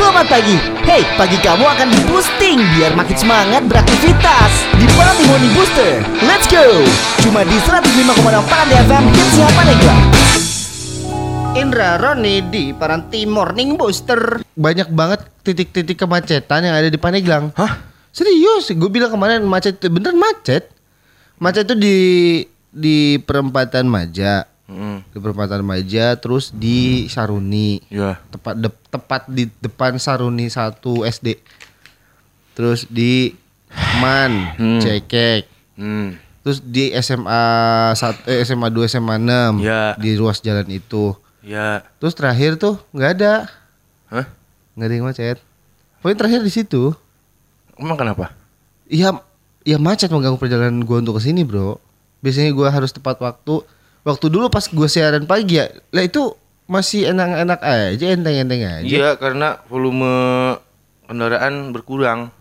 Selamat pagi Hey, pagi kamu akan di boosting Biar makin semangat beraktivitas Di Party Morning Booster Let's go Cuma di 105,6 Party FM Hitsnya Paneglang Indra Roni di Paranti Morning Booster banyak banget titik-titik kemacetan yang ada di Paneglang. Hah? Serius? Gue bilang kemarin macet, bener macet. Macet itu di di perempatan Maja, Hmm. di perempatan Maja, terus di Saruni, Ya. tepat dep- tepat di depan Saruni 1 SD. Terus di Man, Cekek. Hmm. Terus di SMA 1 eh, SMA 2 SMA 6 Ya. di ruas jalan itu. Ya. Terus terakhir tuh nggak ada, Hah? nggak ada yang macet. Poin terakhir di situ. Emang kenapa? Iya, ya macet mengganggu perjalanan gua untuk ke sini, Bro. Biasanya gua harus tepat waktu. Waktu dulu pas gua siaran pagi ya, lah itu masih enak-enak aja, enteng-enteng aja. Iya, karena volume kendaraan berkurang.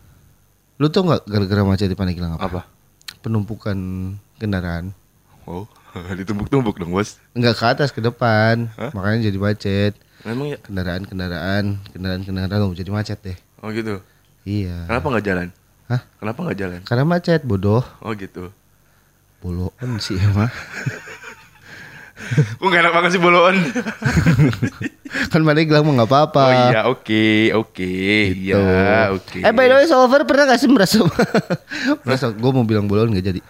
Lu tau nggak gara-gara macet di Paneglang apa? Apa? Penumpukan kendaraan. Wow, ditumpuk-tumpuk dong, Bos. Enggak ke atas, ke depan. Makanya jadi macet. Memang ya? Kendaraan-kendaraan, kendaraan-kendaraan jadi macet deh. Oh gitu. Iya. Kenapa nggak jalan? Hah? Kenapa nggak jalan? Karena macet, bodoh. Oh gitu. Boloan sih emang. Kok nggak enak banget sih boloan? kan Paneglang mah nggak apa-apa. oh iya, oke, oke. Gitu. Iya, oke. Eh by the way Solver pernah gak sih merasa Merasa gue mau bilang bolon gak jadi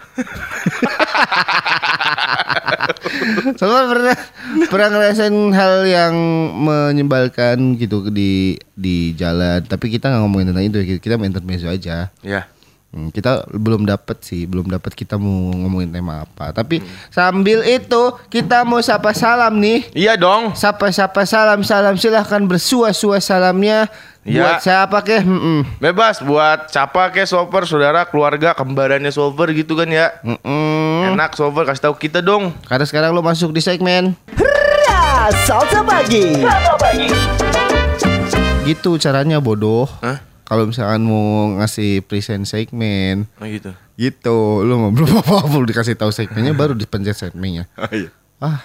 Solver pernah Pernah ngerasain hal yang menyebalkan gitu di di jalan Tapi kita gak ngomongin tentang itu ya Kita main intermezzo aja Ya. Hmm, kita belum dapat sih, belum dapat kita mau ngomongin tema apa. Tapi sambil itu kita mau sapa salam nih. Iya dong. Sapa-sapa salam salam silahkan bersua-sua salamnya Iya. buat siapa kek? Mm-mm. Bebas buat siapa ke solver, saudara, keluarga, kembarannya solver gitu kan ya. Mm-mm. Enak solver kasih tahu kita dong. Karena sekarang lo masuk di segmen Ya, salsa pagi gitu caranya bodoh. Hah? Kalau misalkan mau ngasih present segmen Oh gitu. gitu, lo mau belum apa belum dikasih tahu segmennya baru dipencet segmennya. Oh iya. Ah,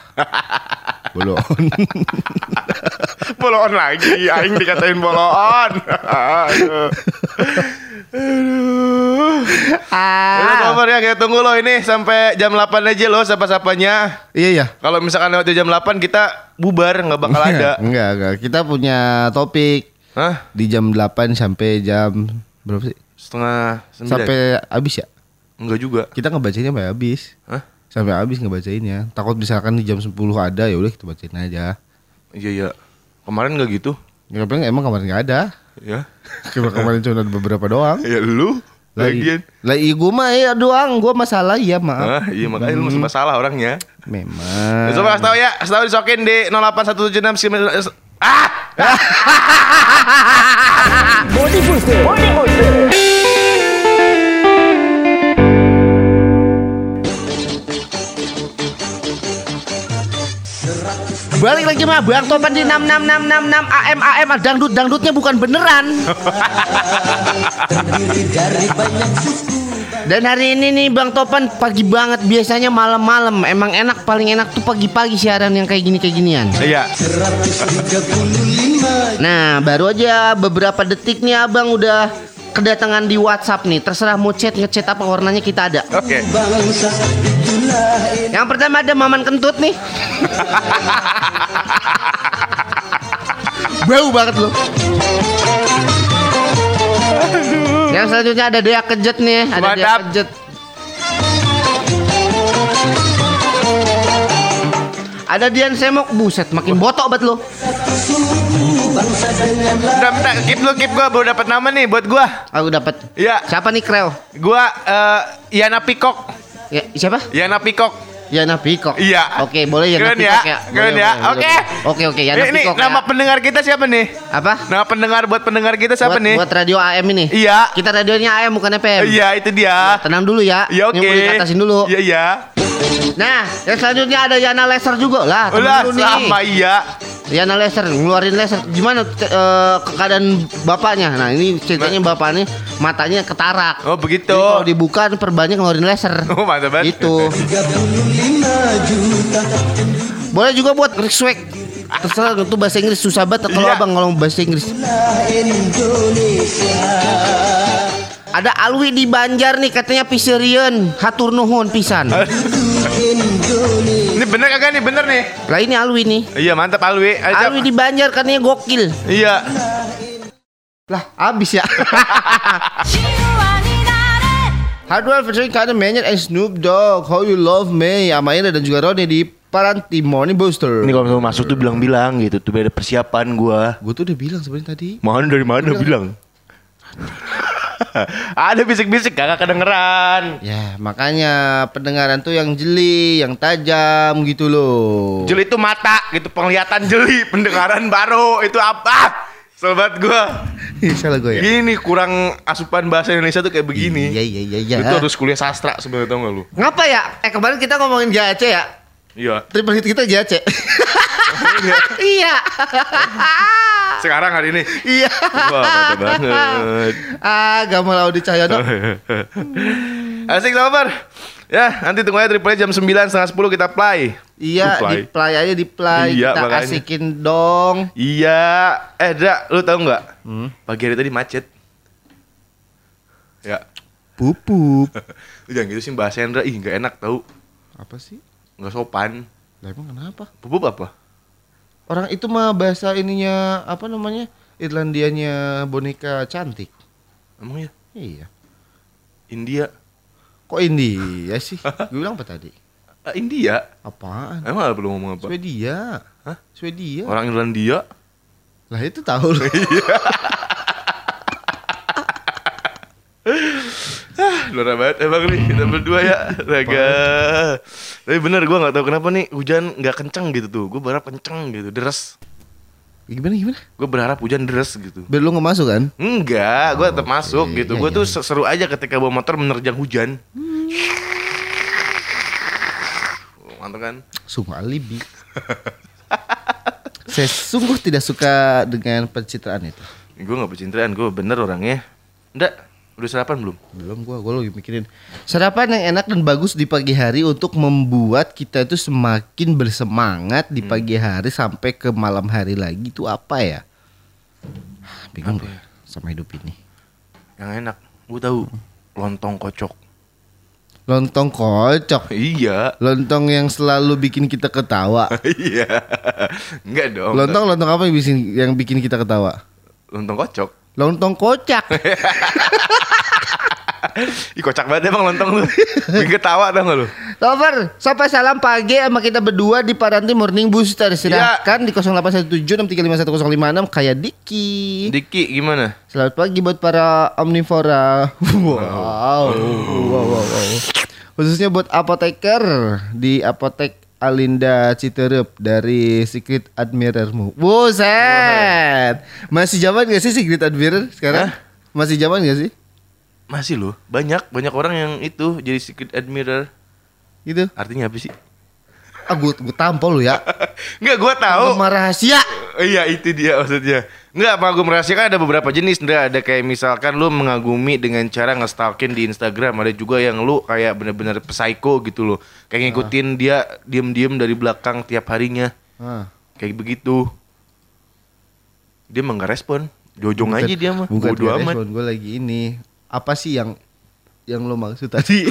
belum. Boloan lagi, aing dikatain boloan. Aduh. Ah, kabar ya, kita tunggu lo ini sampai jam 8 aja lo siapa-siapanya. iya ya. Kalau misalkan lewat jam 8 kita bubar nggak bakal ada. Enggak, enggak. Kita punya topik Hah? di jam 8 sampai jam berapa sih? Setengah sembilan. Sampai habis ya? Enggak juga. Kita ngebacainnya sampai habis. Hah? Sampai habis ngebacainnya. Takut misalkan di jam 10 ada ya udah kita bacain aja. Iya iya. Kemarin nggak gitu. Ya emang kemarin nggak ada. Ya. Cuma kemarin cuma ada beberapa doang. Ya lu lagian. Lah iya gua mah ya doang, gua masalah ya maaf. Ah, iya makanya lu masih masalah orangnya. Memang. Coba kasih tahu ya, kasih tahu disokin di 08176 Ah! Morning Booster Balik lagi mah Bang Topan di 66666 AM AM dangdut dangdutnya bukan beneran. Dan hari ini nih Bang Topan pagi banget biasanya malam-malam emang enak paling enak tuh pagi-pagi siaran yang kayak gini kayak ginian. Iya. Nah, baru aja beberapa detik nih Abang udah kedatangan di WhatsApp nih. Terserah mau chat ngechat apa warnanya kita ada. Oke. Yang pertama ada Maman Kentut nih. Bau banget loh. Yang selanjutnya ada Dea Kejet nih, ada Mantap. Kejet. Ada Dian Semok, buset makin botok banget lo. Bentar, bentar, keep lu, keep gua baru dapat nama nih buat gua. Aku dapat. Iya. Siapa nih Kreo? Gua eh Yana Pikok. Ya, siapa? Yana Pikok. Yana Pikok. Iya. Oke, boleh Keren Pikok ya, ya. keren Boleh, ya. Oke. boleh. Oke, oke, Yana Ini, ini Pikok. nama ya. pendengar kita siapa nih? Apa? Nama pendengar buat pendengar kita siapa buat, nih? Buat radio AM ini. Iya. Kita radionya AM bukan FM. Iya, itu dia. Tenang dulu ya. Iya, oke. Ini mau dikatasin dulu. Iya, iya. Nah, yang selanjutnya ada Yana Laser juga lah. Ulah, sama iya. Yana Laser ngeluarin laser. Gimana eh, keadaan bapaknya? Nah, ini ceritanya bapaknya matanya ketarak. Oh, begitu. Jadi kalau dibuka perbannya ngeluarin laser. Oh, mantap banget. Gitu. Boleh juga buat Swag. Terserah itu bahasa Inggris susah banget kalau Iya. abang ngomong bahasa Inggris. Ada Alwi di Banjar nih katanya piserian hatur nuhun pisan. Bener kagak nih? Bener nih. Lah ini Alwi nih. Iya mantap Alwi. Alwi di Banjar katanya gokil. Iya. Lah abis ya. Hardwell featuring Kanye Maynard and Snoop Dogg How You Love Me Amaira dan juga Roni di Paranti Morning Booster Ini kalau masuk tuh bilang-bilang gitu. Tuh ada persiapan gua. Gue tuh udah bilang sebenarnya tadi Mana dari mana bilang? ada bisik-bisik kagak kedengeran. Ya makanya pendengaran tuh yang jeli, yang tajam gitu loh Jeli itu mata gitu, penglihatan jeli, pendengaran baru itu apa? Sobat gua. Salah gue ya Gini kurang asupan bahasa Indonesia tuh kayak begini. Iya iya iya iya Itu harus kuliah sastra sebenarnya tau gak lu? Ngapa ya? Eh kemarin kita ngomongin GAC ya Iya. Triple hit kita GAC Iya Sekarang hari ini. Iya Wah, mantap banget. Ah Gamal Audi Cahyono Asik sobat. Ya, nanti tunggu aja triple jam 9 setengah 10 kita play. Iya play. di play aja di play Iya, Kita makanya. asikin dong Iya, eh Dra, lu tahu nggak? Hmm? Pagi hari tadi macet. Ya, Pupuk lu jangan gitu sih bahasa Hendra, ih nggak enak tahu, Apa sih? nggak sopan. Lah emang kenapa? Bubuk apa? Orang itu mah bahasa ininya apa namanya? Irlandianya boneka cantik. Emang ya? Iya. India, Kok India sih? Gue bilang apa tadi? Ah, India. Apaan? Emang lu ngomong apa? Swedia. Hah? Swedia. Orang Irlandia? Lah itu tahu loh. Luar banget emang nih kita berdua ya Raga Tapi bener gue gak tahu kenapa nih hujan gak kenceng gitu tuh Gue berharap kenceng gitu, deres gimana gimana? Gue berharap hujan deres gitu Biar lu nggak masuk kan? Enggak, gue tetap masuk iya, gitu iya, Gue tuh iya. seru aja ketika bawa motor menerjang hujan Mantap kan? Sungguh alibi. Saya sungguh tidak suka dengan pencitraan itu. Gue gak bercintaan, gue bener orangnya Enggak, udah sarapan belum? Belum gua, gua lagi mikirin sarapan yang enak dan bagus di pagi hari untuk membuat kita itu semakin bersemangat di pagi hari sampai ke malam hari lagi itu apa ya? Bingung Apa gue sama hidup ini. Yang enak, gue tahu Lontong kocok Lontong kocok. Iya Lontong yang selalu bikin kita ketawa. Iya Enggak dong Lontong lontong apa yang bikin yang bikin kita ketawa? Lontong kocok Lontong kocak. Ih kocak banget emang lontong lu Bikin ketawa gak lu? Lover, sampai salam pagi sama kita berdua di Paranti Morning Booster. Silahkan di 0817635106 kayak Diki. Diki gimana? Selamat pagi buat para omnivora. Wow. wow, wow, wow. Khususnya buat apoteker di apotek Alinda Citerup dari Secret Admirermu. Buset. Masih zaman gak sih Secret Admirer sekarang? Hah? Masih zaman gak sih? Masih loh Banyak Banyak orang yang itu Jadi secret admirer Gitu. Artinya apa sih? Ah, gue, gue tampol lu ya. Enggak gue tahu Penggemar rahasia. Iya itu dia maksudnya Enggak pengagum rahasia kan ada beberapa jenis Ndra. Ada kayak misalkan lu mengagumi dengan cara nge-stalkin di Instagram. Ada juga yang lu kayak bener-bener psycho gitu loh. Kayak ngikutin dia diem-diem dari belakang tiap harinya. Ah. Kayak begitu. Dia emang gak respon. Jojong aja dia mah. Bukan Bodo amat. respon, gue lagi ini. Apa sih yang yang lo maksud tadi?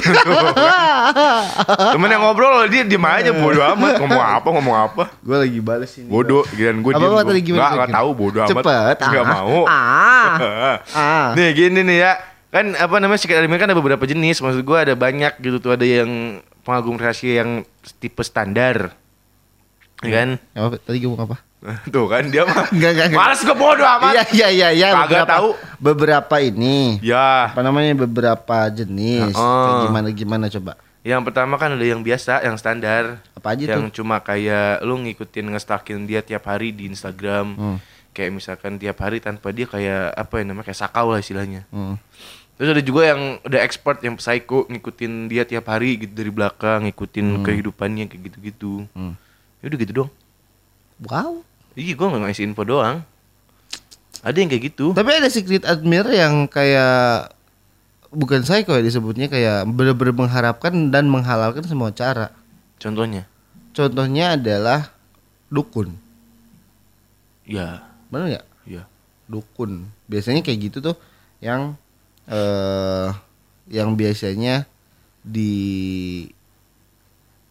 Temen yang ngobrol dia diem aja bodo amat Ngomong apa ngomong apa gue lagi bales ini. Bodoh Giliran gue diem apa gua. tadi gimana? Nggak gimana? tahu bodo amat Cepet. Nggak ah. mau Ah. ah. Nih gini nih ya Kan apa namanya secret admirer kan ada beberapa jenis Maksud gue ada banyak gitu tuh Ada yang pengagum rahasia yang tipe standar Ya kan Apa, tadi gue ngomong apa? Tuh kan dia mah Enggak, enggak, enggak. Males gue bodo amat Iya iya iya iya. Kagak beberapa, tahu. Beberapa ini. Ya Apa namanya beberapa jenis. Kayak gimana gimana coba? Yang pertama kan ada yang biasa Yang standar Apa aja Yang cuma kayak Lu ngikutin ngestalkin dia tiap hari di Instagram Hmm. Kayak misalkan tiap hari tanpa dia kayak Apa ya namanya Kayak sakau lah istilahnya Hmm. Terus ada juga yang udah expert yang psycho ngikutin dia tiap hari gitu dari belakang, ngikutin kehidupannya kayak gitu-gitu. Hmm. Ya udah gitu dong. Wow. Iya, gua nggak ngasih info doang. Ada yang kayak gitu. Tapi ada secret admirer yang kayak bukan psycho ya disebutnya kayak bener-bener mengharapkan dan menghalalkan semua cara. Contohnya. Contohnya adalah dukun. Iya. Bener nggak? Iya. Dukun. Biasanya kayak gitu tuh yang eh yang biasanya di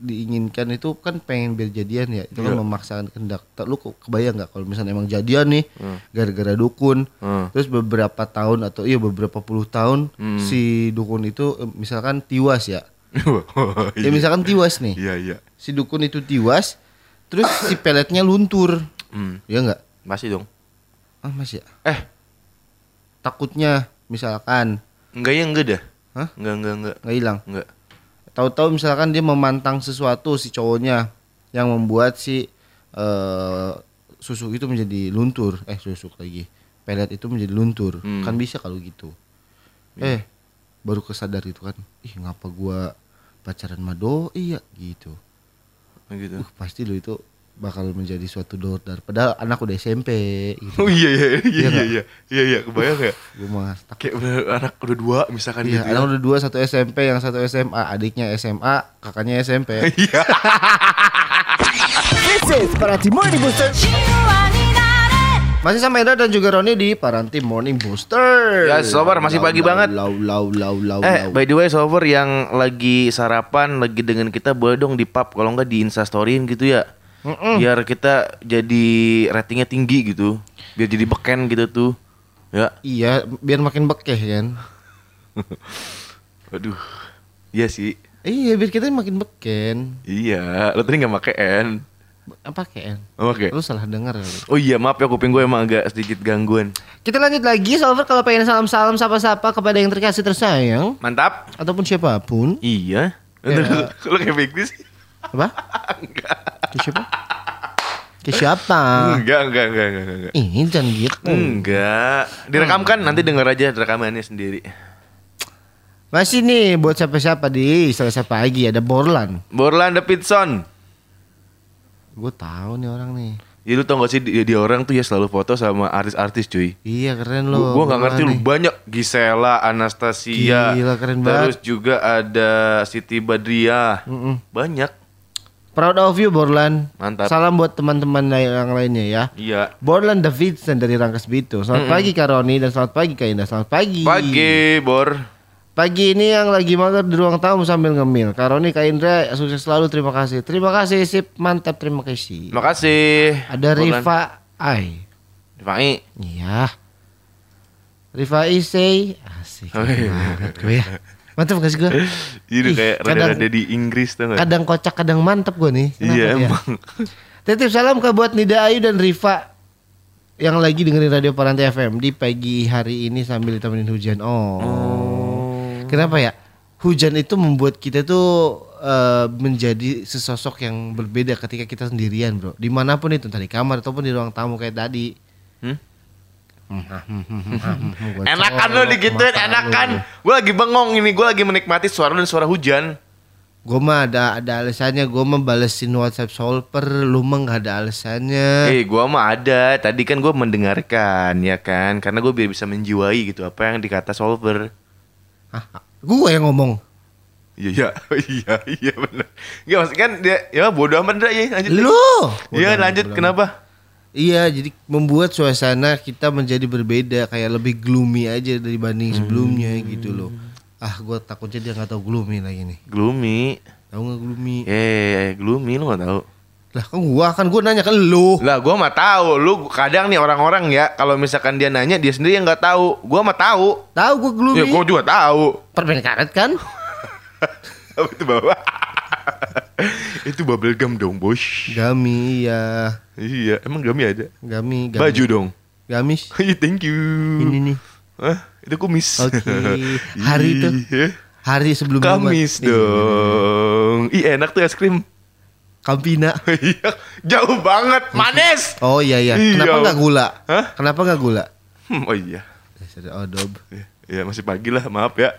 diinginkan itu kan pengen biar jadian ya itu kan Iya. memaksakan kehendak Tak- lu kebayang nggak kalau misalnya emang jadian nih gara-gara dukun Hmm. terus beberapa tahun atau iya beberapa puluh tahun Hmm. si dukun itu eh, misalkan tiwas ya ya Iya. misalkan tiwas nih Iya, iya. si dukun itu tiwas terus si peletnya luntur Hmm. ya nggak Masih dong. ah masih ya Eh, takutnya misalkan enggak ya enggak dah. Hah? Enggak, enggak, enggak. nggak hilang Enggak. Tahu-tahu misalkan dia memantang sesuatu si cowoknya yang membuat si eh, susu itu menjadi luntur. Eh susu lagi. Pelet itu menjadi luntur. Hmm. kan bisa kalau gitu. Eh baru kesadar itu kan. Ih ngapa gua pacaran sama doi ya? Gitu. Gitu. uh pasti lo itu bakal menjadi suatu door padahal anak udah SMP gitu Oh iya iya iya Iya iya iya iya kebayang ya gue mah kayak bener anak udah dua misalkan Iya, gitu anak udah dua satu SMP, yang satu SMA, adiknya SMA, kakaknya SMP. Iya. This is Parati Morning Booster. Masih sama Indra dan juga Roni di Paranti Morning Booster. Ya, sobar, masih Lau, pagi lau, banget. Lau lau lau lau Eh, lau. by the way, Sober yang lagi sarapan, lagi dengan kita boleh dong di pub, kalau nggak di Instastoryin gitu ya. Biar kita jadi ratingnya tinggi gitu. Biar jadi beken gitu tuh. Ya. Iya, biar makin bekeh kan. Aduh. Iya sih. Iya, biar kita makin beken. Iya. Lo tadi nggak pakai N. Apa kayak? Oh, Oke. Lu salah dengar kali. Oh iya, maaf ya kuping gue emang agak sedikit gangguan. Kita lanjut lagi, Solver kalau pengen salam-salam sapa-sapa kepada yang terkasih tersayang Mantap. ataupun siapa pun. Iya. Ya. Lo kayak news sih? Apa? Ke siapa? Ke siapa? Enggak, enggak, enggak, enggak, enggak. Ini jangan gitu. Enggak. Direkamkan nanti denger aja rekamannya sendiri. Masih nih buat siapa-siapa di Selasa pagi ada Borlan. Borland the Pitson. Gue tahu nih orang nih. Ya lu tau gak sih dia, dia orang tuh ya selalu foto sama artis-artis cuy. Iya keren loh. Gua gak ngerti lu Borlan banyak Gisela, Anastasia. Gila, keren Terus juga ada Siti Badriah. Mm-mm. Banyak. Proud of you Borlan. Mantap. Salam buat teman-teman yang lainnya ya. Iya. Borlan Davidson dari Rangkas Bitung. Selamat pagi Kak Roni dan selamat pagi Kak Indah. Selamat pagi. Pagi, Bor. Pagi ini yang lagi mager di ruang tamu sambil ngemil. Kak Roni, Kak Indra, sukses selalu. Terima kasih. Terima kasih sip. Mantap. Terima kasih. Makasih. Ada Borland. Rifa Ai. Rifai. Iya. Rifa Isay. Asik. Oh, iya. banget gue ya. Mantap gak sih gue? Ih, kayak kadang- rada-rada di Inggris tuh gak? Kadang kocak, kadang mantap gue nih. Kenapa Iya ya? emang. Titip salam ke buat Nida Ayu dan Rifa yang lagi dengerin Radio Paranti FM di pagi hari ini sambil ditemenin hujan. Oh. Kenapa ya? Hujan itu membuat kita tuh eh, menjadi sesosok yang berbeda ketika kita sendirian, Bro. Di mana pun itu, entah di kamar ataupun di ruang tamu kayak tadi. Hmm? Gua Enakan lo digituin, enakan. Gue lagi bengong ini, gue lagi menikmati suara dan suara hujan. Gue mah ada ada alasannya. Gue mah balesin WhatsApp solver. Lu mah gak ada alasannya. Eh, gua mah ada. Tadi kan gua mendengarkan, ya kan? Karena gue biar bisa menjiwai gitu apa yang dikata solver. Hah, gue yang ngomong. Iya, iya, iya, iya benar. Enggak maksud kan dia ya bodoh amat dah ya. Lanjut. Lu. Iya, lanjut. Kenapa? Iya, jadi membuat suasana kita menjadi berbeda, kayak lebih gloomy aja dibanding sebelumnya gitu loh. Ah, gue takutnya dia nggak tahu gloomy lagi nih. Gloomy. Tahu nggak gloomy? Eh, gloomy lu gak tahu. Lah, kan gua kan gua nanya ke lu. Lah, gua mah tahu. Lu kadang nih orang-orang ya, kalau misalkan dia nanya dia sendiri yang nggak tahu. Gua mah tahu. Tahu gua gloomy. Ya, gua juga tahu. Permen karet kan? Apa itu bawa? itu bubble gum dong, bos. Gami, iya. Iya, emang gami ada. Gami, gami. Baju dong. Gamis. Iya, thank you. Ini nih. Hah? Itu kumis. Oke. Hari itu. Iya. Hari sebelum Kamis Jumat. Iya. dong. Ih enak tuh es krim. Kampina. Iya, jauh banget, manis. Oh iya iya. Iya. Kenapa nggak gula? Hah? Kenapa nggak gula? Hmm, oh iya. Dasar odob. Ya masih pagi lah, maaf ya.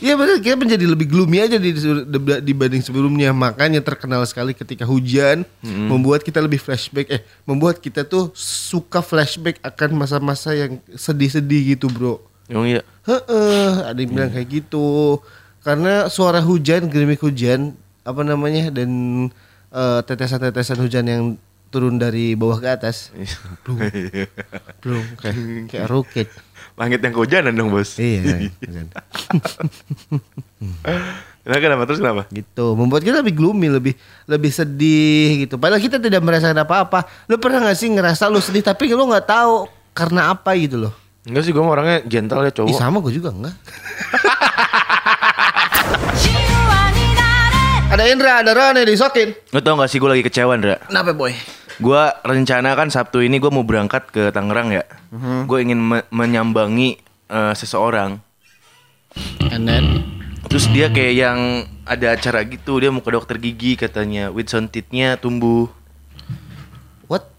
Iya benar kita menjadi lebih gloomy aja di, di- dibanding sebelumnya. Makanya terkenal sekali ketika hujan membuat kita lebih flashback. Eh membuat kita tuh suka flashback akan masa-masa yang sedih-sedih gitu bro. Emang iya. Heeh, ada yang bilang kayak gitu. Karena suara hujan, gerimis hujan apa namanya dan eh, tetesan-tetesan hujan yang turun dari bawah ke atas. Iya. Belum kayak kayak roket. Langit yang kehujanan dong bos. Iya. Nah, kenapa terus kenapa? gitu membuat kita lebih gloomy lebih lebih sedih gitu padahal kita tidak merasakan apa-apa lu pernah gak sih ngerasa lu sedih tapi lu nggak tahu karena apa gitu loh Enggak sih gue orangnya gentle ya Ih, cowok. sama gue juga enggak ada Indra ada Rane disokin Lu tau gak sih gue lagi kecewa Ndra? kenapa boy Gue rencana kan Sabtu ini gue mau berangkat ke Tangerang ya. Gue ingin me- menyambangi eh, seseorang. and then Terus dia kayak yang ada acara gitu, dia mau ke dokter gigi katanya, Wilson teeth-nya tumbuh. what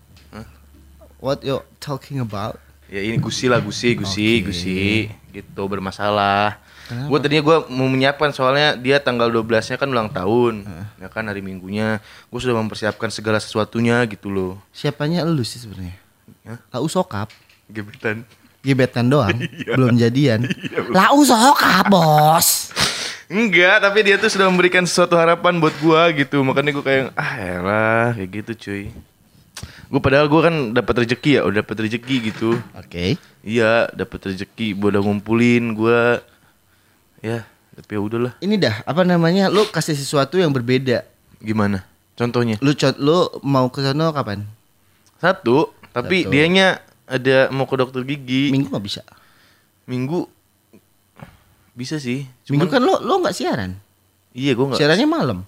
what you talking about Ya ini gusi lah, gusi, gusi, Oke. gusi, gitu bermasalah. Gue tadinya gue mau menyiapkan soalnya dia tanggal 12-nya kan ulang tahun, ya kan hari minggunya. Gue sudah mempersiapkan segala sesuatunya gitu loh. siapanya lu sih sebenarnya Hah? lau sokap Gebetan. gebetan doang Iya. belum jadian lau sokap bos Enggak, tapi dia tuh sudah memberikan sesuatu harapan buat gua gitu. Makanya gua kayak ah elah kayak gitu cuy. Gue padahal gua kan dapat rezeki ya, udah dapat rezeki gitu. oke Iya, dapat rezeki, gua udah ngumpulin, gua ya, tapi ya udahlah. ini dah apa namanya lu kasih sesuatu yang berbeda Gimana? Contohnya? lu co- lu mau ke sana kapan Satu, tapi Satu. dianya ada mau ke dokter gigi. minggu nggak bisa Minggu bisa sih. minggu Cuman kan lu lu nggak siaran iya gua nggak. siarannya malam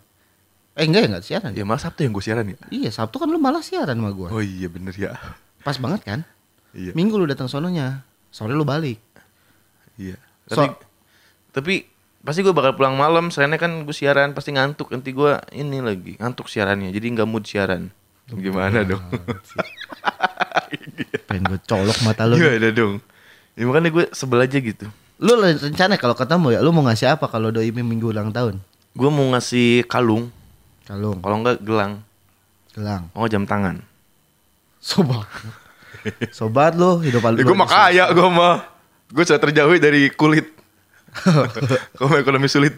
eh enggak ya nggak siaran Ya malah Sabtu yang gue siaran ya. iya sabtu kan lu malah siaran sama gua Oh iya bener ya. pas banget kan Iya. minggu lu datang sononya sore lu balik Iya. So- Tapi pasti gue bakal pulang malam. Soalnya kan gue siaran pasti ngantuk. Nanti gue ini lagi ngantuk siarannya. Jadi nggak mood siaran. Gimana dong? pengen gue colok mata lu Gimana dong? Ya makanya gue sebel aja gitu. lu rencana kalau ketemu ya lu mau ngasih apa kalau doi minggu ulang tahun Gue mau ngasih kalung. kalung Kalau enggak gelang. gelang Oh jam tangan. sobat sobat lu hidup lu Ya gue mah kaya gue mah. Gue sudah terjauhi dari kulit. Kaum ekonomi sulit.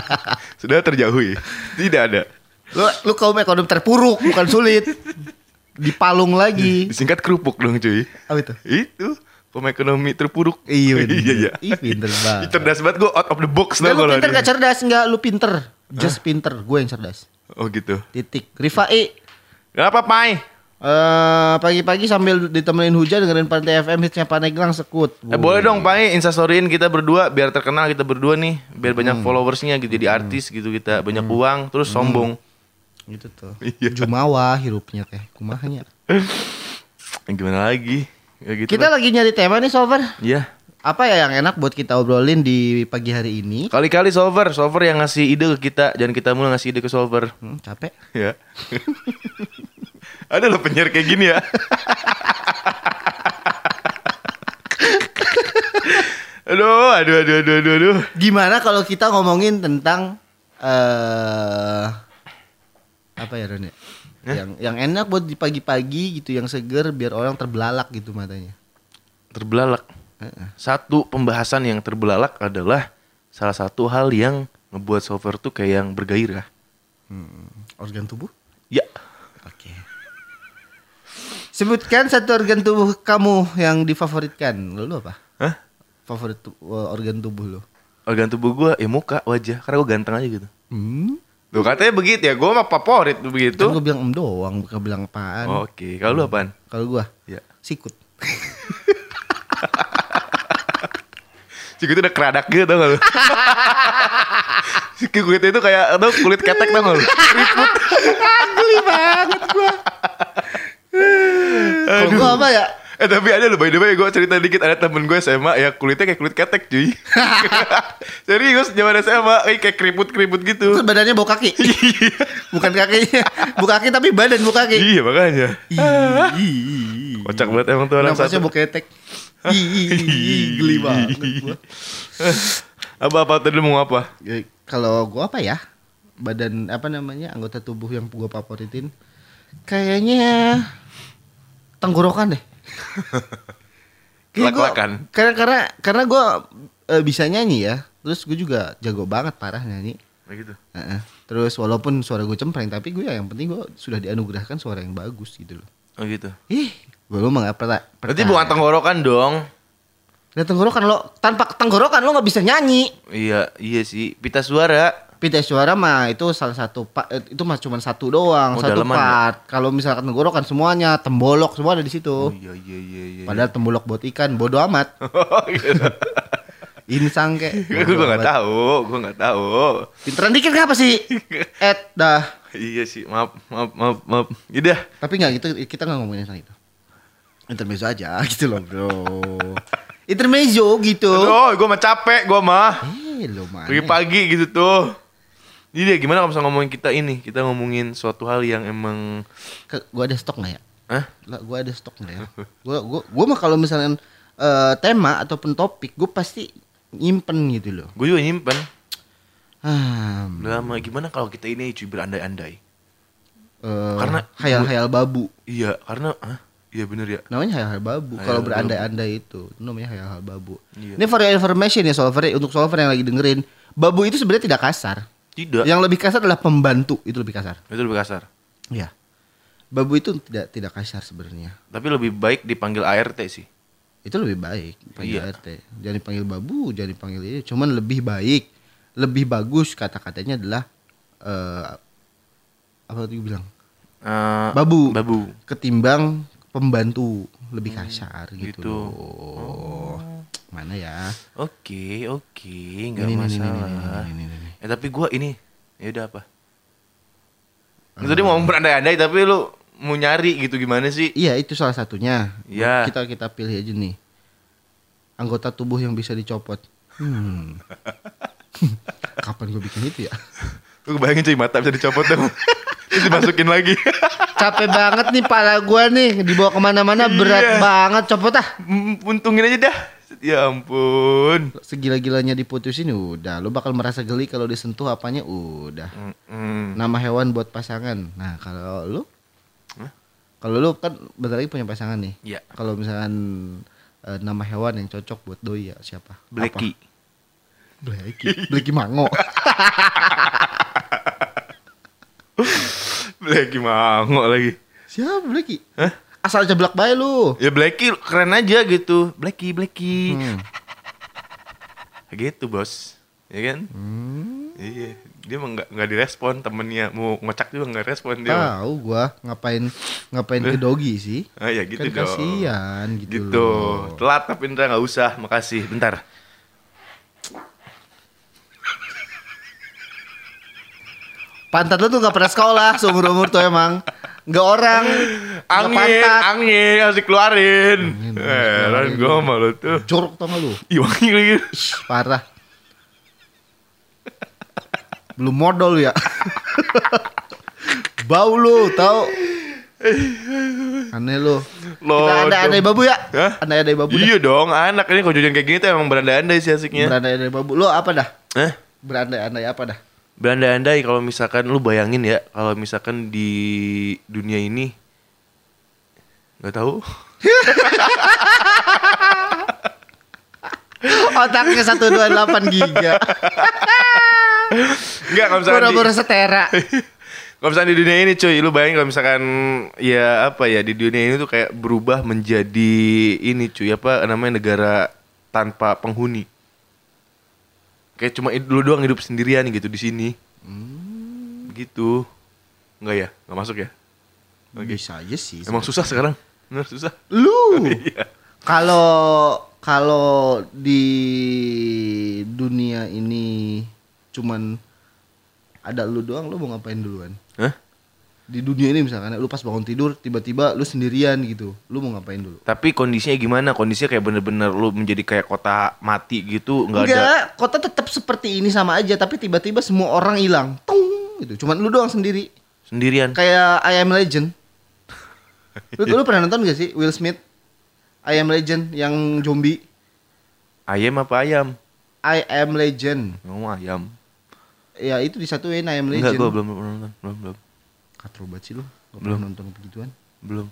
sudah terjauhi. Tidak ada. lu lu kaum ekonomi terpuruk bukan sulit dipalung lagi Disingkat kerupuk dong cuy. apa itu Itu. Kaum ekonomi terpuruk. Iya, iya, iya. Ih, pinter banget. Cerdas banget gue out of the box tau lu pinter gak cerdas Enggak lu pinter Just pinter Gue yang cerdas Oh gitu. Titik Rifai Kenapa Pai? Eh Pagi-pagi sambil ditemenin hujan Dengerin Pantai FM Hitsnya Paneglang Sekut Eh boleh dong Pai instastoryin kita berdua biar terkenal kita berdua nih, biar banyak Hmm. followersnya gitu jadi artis gitu kita banyak uang terus sombong. Gitu tuh Iya. Jumawa hirupnya teh Kumahnya Eh, Gimana lagi? Ya gitu. Kita lah. lagi nyari tema nih Solver Iya. Apa ya yang enak buat kita obrolin di pagi hari ini Kali-kali solver, solver yang ngasih ide ke kita, jangan kita mulu ngasih ide ke solver. hmm, Capek Ya. Ada loh penyiar kayak gini ya. aduh, aduh, aduh, aduh, aduh, aduh. Gimana kalau kita ngomongin tentang eh apa ya Ron ya? Yang yang enak buat di pagi-pagi gitu, yang seger biar orang terbelalak gitu matanya. Terbelalak. Satu pembahasan yang terbelalak adalah salah satu hal yang ngebuat solver tuh kayak yang bergairah. Hmm, organ tubuh? Ya. Sebutkan satu organ tubuh kamu yang difavoritkan. Lu, lu apa? Hah? Favorit tu- eh, organ tubuh lu? Organ tubuh gua ya muka, wajah. Karena gua ganteng aja gitu. Hmm? Loh katanya begitu ya, gua mah favorit begitu. Kan gue bilang em doang, bukan bilang apaan. Oke, kalau lu apaan? Kalau gua Ya. sikut. Sikut itu udah keradak gitu tau gak lu? Sikut itu kayak tau kulit ketek tau gak lu? Geli banget gua. Kalau gua apa ya? Eh tapi ada loh by the way gue cerita dikit ada temen gue SMA ya kulitnya kayak kulit ketek cuy. Serius zaman SMA eh, kayak keriput-keriput gitu. Terus badannya bau kaki. Bukan kakinya. Bau kaki tapi badan bau kaki. iya makanya. Ih. Kocak banget emang tuh orang satu. bau ketek. Ih, geli banget gua. Apa-apa tadi mau apa? Ya, Kalau gua apa ya? Badan apa namanya? Anggota tubuh yang gua favoritin kayaknya tenggorokan deh. Lak-lakan. Karena karena karena gua eh, bisa nyanyi ya. Terus gue juga jago banget parah nyanyi. Kayak gitu. Heeh. Terus walaupun suara gue cempreng tapi gue ya yang penting gue sudah dianugerahkan suara yang bagus gitu loh. Oh gitu. Ih, gue lu mah pernah. Berarti bukan tenggorokan dong. Nah, tenggorokan lo tanpa tenggorokan lo nggak bisa nyanyi. Iya, iya sih. Pita suara. Pita suara mah itu salah satu part itu mah cuma satu doang, Oh, satu ya? part. Kalau misalkan tenggorokan semuanya, tembolok semua ada di Oh situ. iya iya iya iya. Padahal tembolok buat ikan, bodo amat. Oh gitu. Insang kek. gue gak tahu, gue gak tahu. Pinteran dikit kenapa sih? Ed dah. Iya sih, maaf, maaf, maaf, maaf. Yaudah, Tapi nggak gitu, kita nggak ngomongin soal itu. Intermezzo aja gitu loh bro. Intermezzo gitu. Aduh, gue mah capek, gue mah. Eh lo mana? Pagi-pagi gitu tuh. Jadi gimana kalau misalnya ngomongin kita ini, kita ngomongin suatu hal yang emang, Ke- Gua ada stok nggak ya? Hah? Lah, gua ada stok nggak ya? Gua, gua, gua mah kalau misalnya eh, tema ataupun topik, gue pasti nyimpen gitu loh. gue juga nyimpen. Hmm, lama gimana kalau kita ini cuy berandai-andai? eh, Karena- hayal-hayal babu. Iya, karena, ah, iya bener ya. Namanya hayal-hayal babu. Hayal Kalau berandai-andai itu, itu namanya hayal-hayal babu. Iya. Ini for your information ya solver untuk solver yang lagi dengerin, babu itu sebenarnya tidak kasar. Tidak. Yang lebih kasar adalah pembantu, itu lebih kasar. Itu lebih kasar. Iya. Babu itu tidak tidak kasar sebenarnya. Tapi lebih baik dipanggil ART sih. Itu lebih baik panggil Iya. RT. Jangan dipanggil babu, jangan dipanggil ini. Cuman lebih baik, lebih bagus kata-katanya adalah eh apa tadi bilang? Eh, Babu. Babu. Ketimbang pembantu lebih kasar gitu. gitu. loh. Mana ya? Oke, oke, nggak Ini, ini, ini, masalah. ini, ini, ini, ini. Eh tapi gua ini, ya udah apa? Tadi mau berandai-andai tapi lu mau nyari gitu gimana sih? Iya, itu salah satunya. Iya. Kita kita pilih aja nih. Anggota tubuh yang bisa dicopot. Hmm. Kapan gue bikin itu ya? Lu bayangin cuy mata bisa dicopot dong. Terus dimasukin lagi. Capek banget nih pala gua nih dibawa ke mana-mana berat Iya. banget copot ah. Untungin aja dah. Ya ampun. Segila-gilanya diputusin udah, lu bakal merasa geli kalau disentuh apanya udah. Mm, Nama hewan buat pasangan. Nah kalau lu, kalau lu kan bentar lagi punya pasangan nih. Iya. Kalau misalkan eh, nama hewan yang cocok buat doi ya siapa? Blacky. Blacky. Blacky Mango. Blacky mango lagi. siapa Blacky? Hah? Asal jeblak bae lu. Ya Blacky keren aja gitu. Blacky, Blacky. Hmm. Gitu bos. Ya kan? Iya. Dia emang nggak nggak direspon temennya. Mau ngocak juga nggak respon dia. Tahu gua ngapain ngapain ke dogi sih? Ah ya gitu kan dong. kasihan gitu, Gitu. loh. Telat tapi Indra nggak usah. Makasih. Bentar. Pantat lu tuh gak pernah sekolah seumur umur tuh emang. Gak orang. Angin, pantat. angin harus dikeluarin. Angin, Heran dikeluarin. gue sama lu tuh. Jorok tau gak lu? Ih wangi lagi. Ih, parah. Belum modal lu ya. Bau lu tau. Aneh lu. Kita Lodong. ada ada babu ya? Hah? Ada ada babu dah. Iya dong, anak ini kalau jajan kayak gini tuh emang berandai-andai sih asiknya. Berandai ada babu. Lu apa dah? Hah? Berandai andai apa dah? Berandai-andai kalau misalkan lu bayangin ya, kalau misalkan di dunia ini nggak tahu. Otaknya 128 giga. Enggak kalau misalkan di, Pura-pura setera. kalau misalkan di dunia ini cuy, lu bayangin kalau misalkan ya apa ya di dunia ini tuh kayak berubah menjadi ini cuy, apa namanya negara tanpa penghuni. Kayak cuma lu doang hidup sendirian gitu di sini. Gitu. Enggak ya? Enggak masuk ya? Oke. Bisa aja sih. Emang susah sekarang? Bener susah. Lu. Iya. Kalau kalau di dunia ini cuman ada lu doang, lu mau ngapain duluan? Hah? Di dunia ini misalkan lu pas bangun tidur tiba-tiba lu sendirian gitu. Lu mau ngapain dulu? Tapi kondisinya gimana? Kondisinya kayak bener-bener lu menjadi kayak kota mati gitu, nggak ada. Enggak, kota tetap seperti ini sama aja tapi tiba-tiba semua orang hilang. Tung gitu. Cuman lu doang sendiri. Sendirian. Kayak I Am Legend. Lu, lu pernah nonton gak sih Will Smith? I Am Legend yang zombie. Ayam apa ayam? I Am Legend. Ngomong ayam. Ya itu disatuin I Am Enggak, Legend. gua belum belum. Belum, belum. Katro banget sih lu. Gak Belum. nonton begituan. Belum.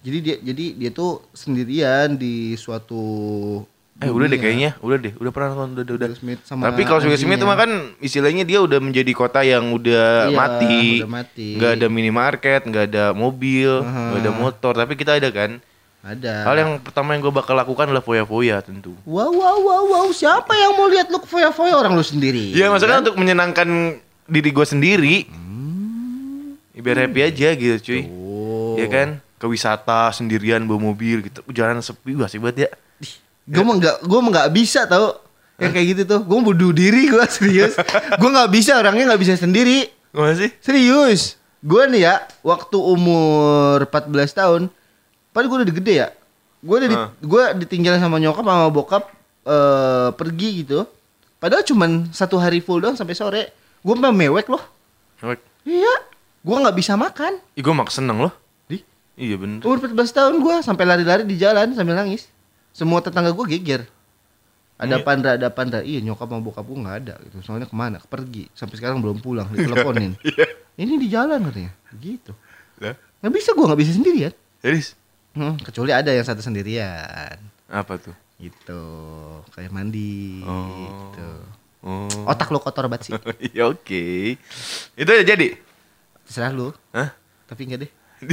Jadi dia jadi dia tuh sendirian di suatu Eh udah deh kayaknya, udah deh, udah pernah nonton, udah, udah, Smith sama Tapi kalau Will Smith itu mah kan istilahnya dia udah menjadi kota yang udah Iya, mati, udah mati. nggak ada minimarket, nggak ada mobil, nggak ada motor. Tapi kita ada kan. Ada. Hal yang pertama yang gue bakal lakukan adalah foya-foya tentu. Wow wow wow wow siapa yang mau lihat lu foya-foya orang lu sendiri? Iya maksudnya untuk menyenangkan diri gue sendiri. Biar happy aja gitu cuy. Oh. Iya kan? Ke wisata sendirian bawa mobil gitu. Jalan sepi wah sih banget ya. Gue mah nggak, gue mah nggak bisa tau yang kayak gitu tuh. Gue bunuh diri gue serius. gue nggak bisa orangnya nggak bisa sendiri. Gimana sih? Serius. Gue nih ya waktu umur 14 tahun, padahal gue udah gede ya. Gue udah di, gue ditinggalin sama nyokap sama bokap eh pergi gitu. Padahal cuman satu hari full doang sampai sore. Gue mah mewek loh. Wek. Iya. Gue nggak bisa makan. Ih gue mak seneng loh. Di Iya bener. umur 14 tahun gue sampai lari-lari di jalan sambil nangis. Semua tetangga gue geger. Ada Iya. pandra, ada pandra. Iya nyokap sama bokap gue nggak ada gitu. Soalnya ke mana? Pergi. Sampai sekarang belum pulang. Diteleponin. Iya. Ini di jalan katanya. Gitu. Nggak bisa gue nggak bisa sendirian. jadi Hmm, kecuali ada yang satu sendirian. apa tuh? Gitu. Kayak mandi. Oh. Gitu. Oh. Otak lo kotor banget sih. Iya oke. Itu aja jadi. Terserah lu. Hah? Tapi enggak deh.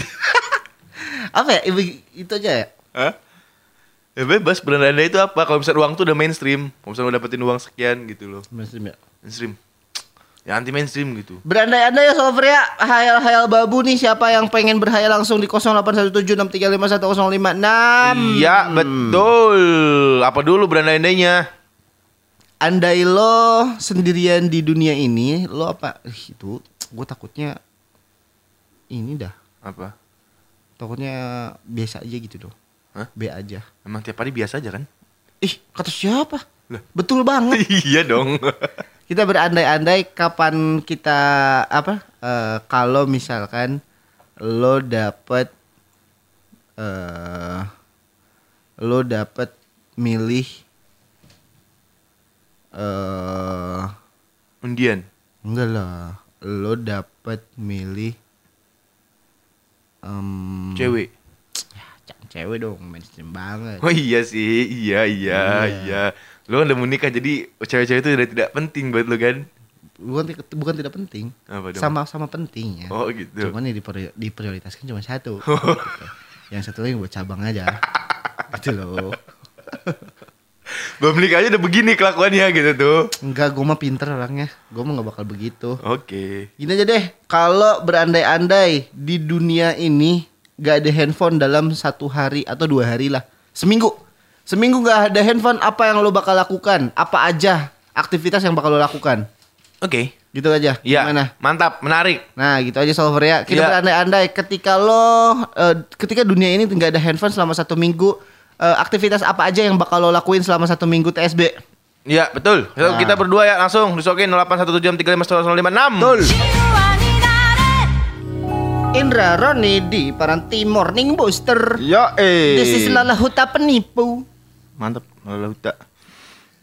Apa ya? Ibu- Itu aja ya? Hah? Ya bebas beranda itu apa? Kalau misalnya uang tuh udah mainstream, kalau misalnya udah dapetin uang sekian gitu loh. Mainstream ya? Mainstream. Ya anti mainstream gitu. Berandai-andai ya Solver ya Hayal-hayal babu nih Siapa yang pengen berhayal langsung di 081763510556 Iya betul. Apa dulu berandai-andainya? Andai lo sendirian di dunia ini Lo apa Ih, Itu Gue takutnya Ini dah Apa? Takutnya biasa aja gitu dong Hah? B aja Emang tiap hari biasa aja kan? Ih kata siapa Lah. Betul banget iya dong. Kita berandai-andai kapan kita Apa eh, Kalau misalkan Lo dapet eh Lo dapet Milih eh Undian. Enggak lah Lo dapet milih em, Cewek. Jangan cewek dong mainstream banget Oh iya sih, iya iya iya. Lu kan udah menikah jadi cewek-cewek itu udah tidak penting buat lu kan? bukan bukan tidak penting Apa dong? sama-sama penting ya Oh gitu. cuman yang dipri- diprioritaskan cuma satu gitu. yang satu lagi buat cabang aja gitu loh Belum nikah aja udah begini kelakuannya gitu tuh. enggak gue mah pinter orangnya gue mah nggak bakal begitu Oke. gini aja deh kalau berandai-andai di dunia ini gak ada handphone dalam satu hari atau dua hari lah seminggu seminggu gak ada handphone apa yang lo bakal lakukan apa aja aktivitas yang bakal lo lakukan Oke. gitu aja Iya. gimana Mantap, menarik. Nah gitu aja solver ya Kita Iya. berandai-andai Ketika lo eh, Ketika dunia ini nggak ada handphone selama satu minggu eh, Aktivitas apa aja yang bakal lo lakuin selama satu minggu TSB Iya, betul. Nah. Kita berdua ya langsung disokin 0817351056. Betul. Indra Roni di Paranti Morning Booster Ya eh. This is Lala Huta penipu Mantap, Lala Huta.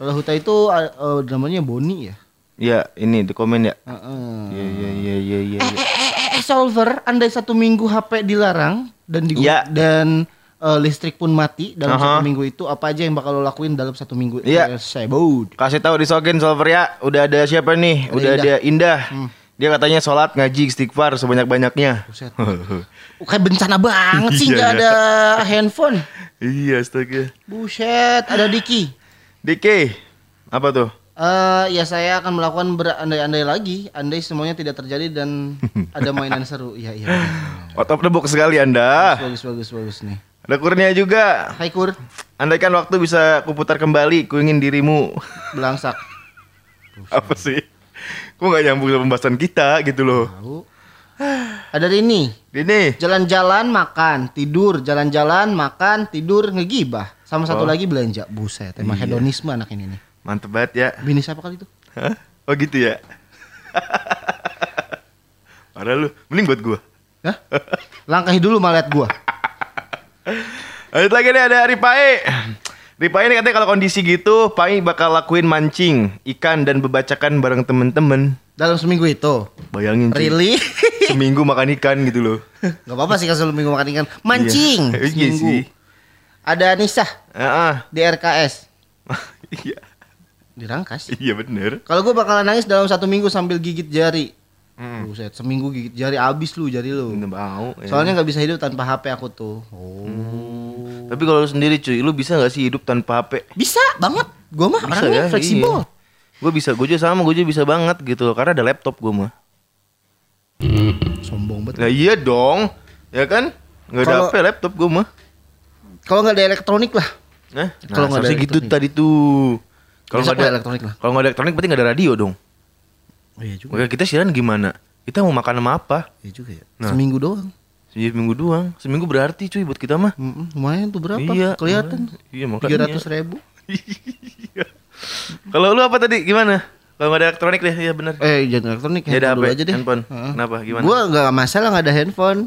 Lala Huta itu eh, eh, namanya Boni ya Ya, ini di komen ya. Heeh. Iya, iya, iya, iya, iya. Eh, eh, eh, eh, solver andai satu minggu HP dilarang dan di Iya. dan eh, listrik pun mati dalam Aha. satu minggu itu apa aja yang bakal lo lakuin dalam satu minggu Iya. Eh, saya bud Kasih tahu di Sogen Solver ya. Udah ada siapa nih? Ada Udah Indah. ada Indah. Dia katanya sholat ngaji istighfar sebanyak-banyaknya. Buset. Kayak bencana banget sih Iya, nggak iya. ada handphone. iya, astaga. Buset, ada Diki. Dike, apa tuh? Eh ya saya akan melakukan berandai-andai lagi, andai semuanya tidak terjadi dan ada mainan seru. Iya iya. Out of the box sekali Anda. Bagus bagus bagus nih. Ada kurnia juga. Hai Kur, Andaikan waktu bisa kuputar kembali, ku ingin dirimu. belangsak. apa sih? Kok nggak nyambung sama pembahasan kita gitu loh. Tahu. Ada ini, Ini. jalan-jalan makan, tidur, jalan-jalan makan, tidur, ngegibah. Sama satu Oh. lagi belanja. Buset, emang Iya. hedonisme anak ini nih. Mantep banget ya. Bini siapa kali itu? Hah? Oh gitu ya. Parah lu. Mending buat gua. Hah? Langkahi dulu malah liat gua. Lanjut lagi nih ada Ripae. Ripae ini katanya kalau kondisi gitu, Pai bakal lakuin mancing ikan dan bebacakan bareng temen-temen. Dalam seminggu itu. Bayangin cuy. Really? Seminggu makan ikan gitu loh. Gak apa-apa sih kalau minggu makan ikan. Mancing. Iya, iya seminggu. sih. Ada Nisa ah. di RKS. Iya. Dirangkas. Iya bener. Kalau gue bakalan nangis dalam satu minggu sambil gigit jari. Buset, seminggu gigit jari abis lu jari lu. Nggak mau. ya. Soalnya nggak bisa hidup tanpa HP aku tuh. Oh. Tapi kalau lu sendiri cuy, lu bisa gak sih hidup tanpa HP? Bisa banget. Gue mah Bisa orangnya ya, fleksibel. Gue bisa, gue juga sama, gue juga bisa banget gitu loh, karena ada laptop gue mah. Sombong banget. Nah iya dong, ya kan? Nggak ada HP laptop gue mah. Kalau nggak ada elektronik lah. Nah, Kalau nggak ada nggak gitu tadi tuh. Kalau nggak nggak ada elektronik lah. Kalau nggak ada elektronik berarti nggak ada radio dong. Oh, iya juga. Makanya kita siaran gimana? Kita mau makan sama apa? Iya juga ya. Nah. Seminggu doang. Seminggu doang. Seminggu berarti cuy buat kita mah. Mm-mm, lumayan tuh berapa? Iya. Kelihatan. Iya makanya. ratus ribu. Iya. Kalau lu apa tadi? Gimana? Kalau nggak ada elektronik deh, iya benar. Eh jangan elektronik Ya ada HP, aja deh. handphone. Heeh. Kenapa? Gimana? Gua nggak masalah nggak ada handphone.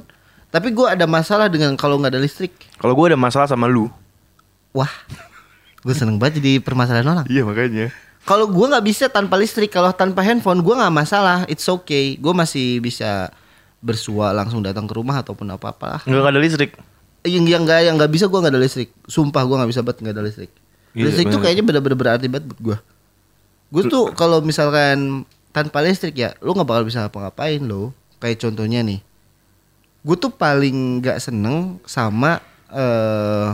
Tapi gua ada masalah dengan kalau nggak ada listrik. Kalau gue ada masalah sama lu. Wah, gue seneng banget jadi permasalahan orang. Iya makanya. Kalau gua nggak bisa tanpa listrik, kalau tanpa handphone gua nggak masalah, it's okay. Gua masih bisa bersua langsung datang ke rumah ataupun apa apa lah. Nggak ada listrik. Yang yang nggak yang nggak bisa gua nggak ada listrik. Sumpah gua nggak bisa banget nggak ada listrik. Iya, listrik tuh bener. kayaknya bener-bener berarti banget buat gua. Gue tuh kalau misalkan tanpa listrik ya, lu nggak bakal bisa apa-ngapain lo. Kayak contohnya nih, gue tuh paling nggak seneng sama eh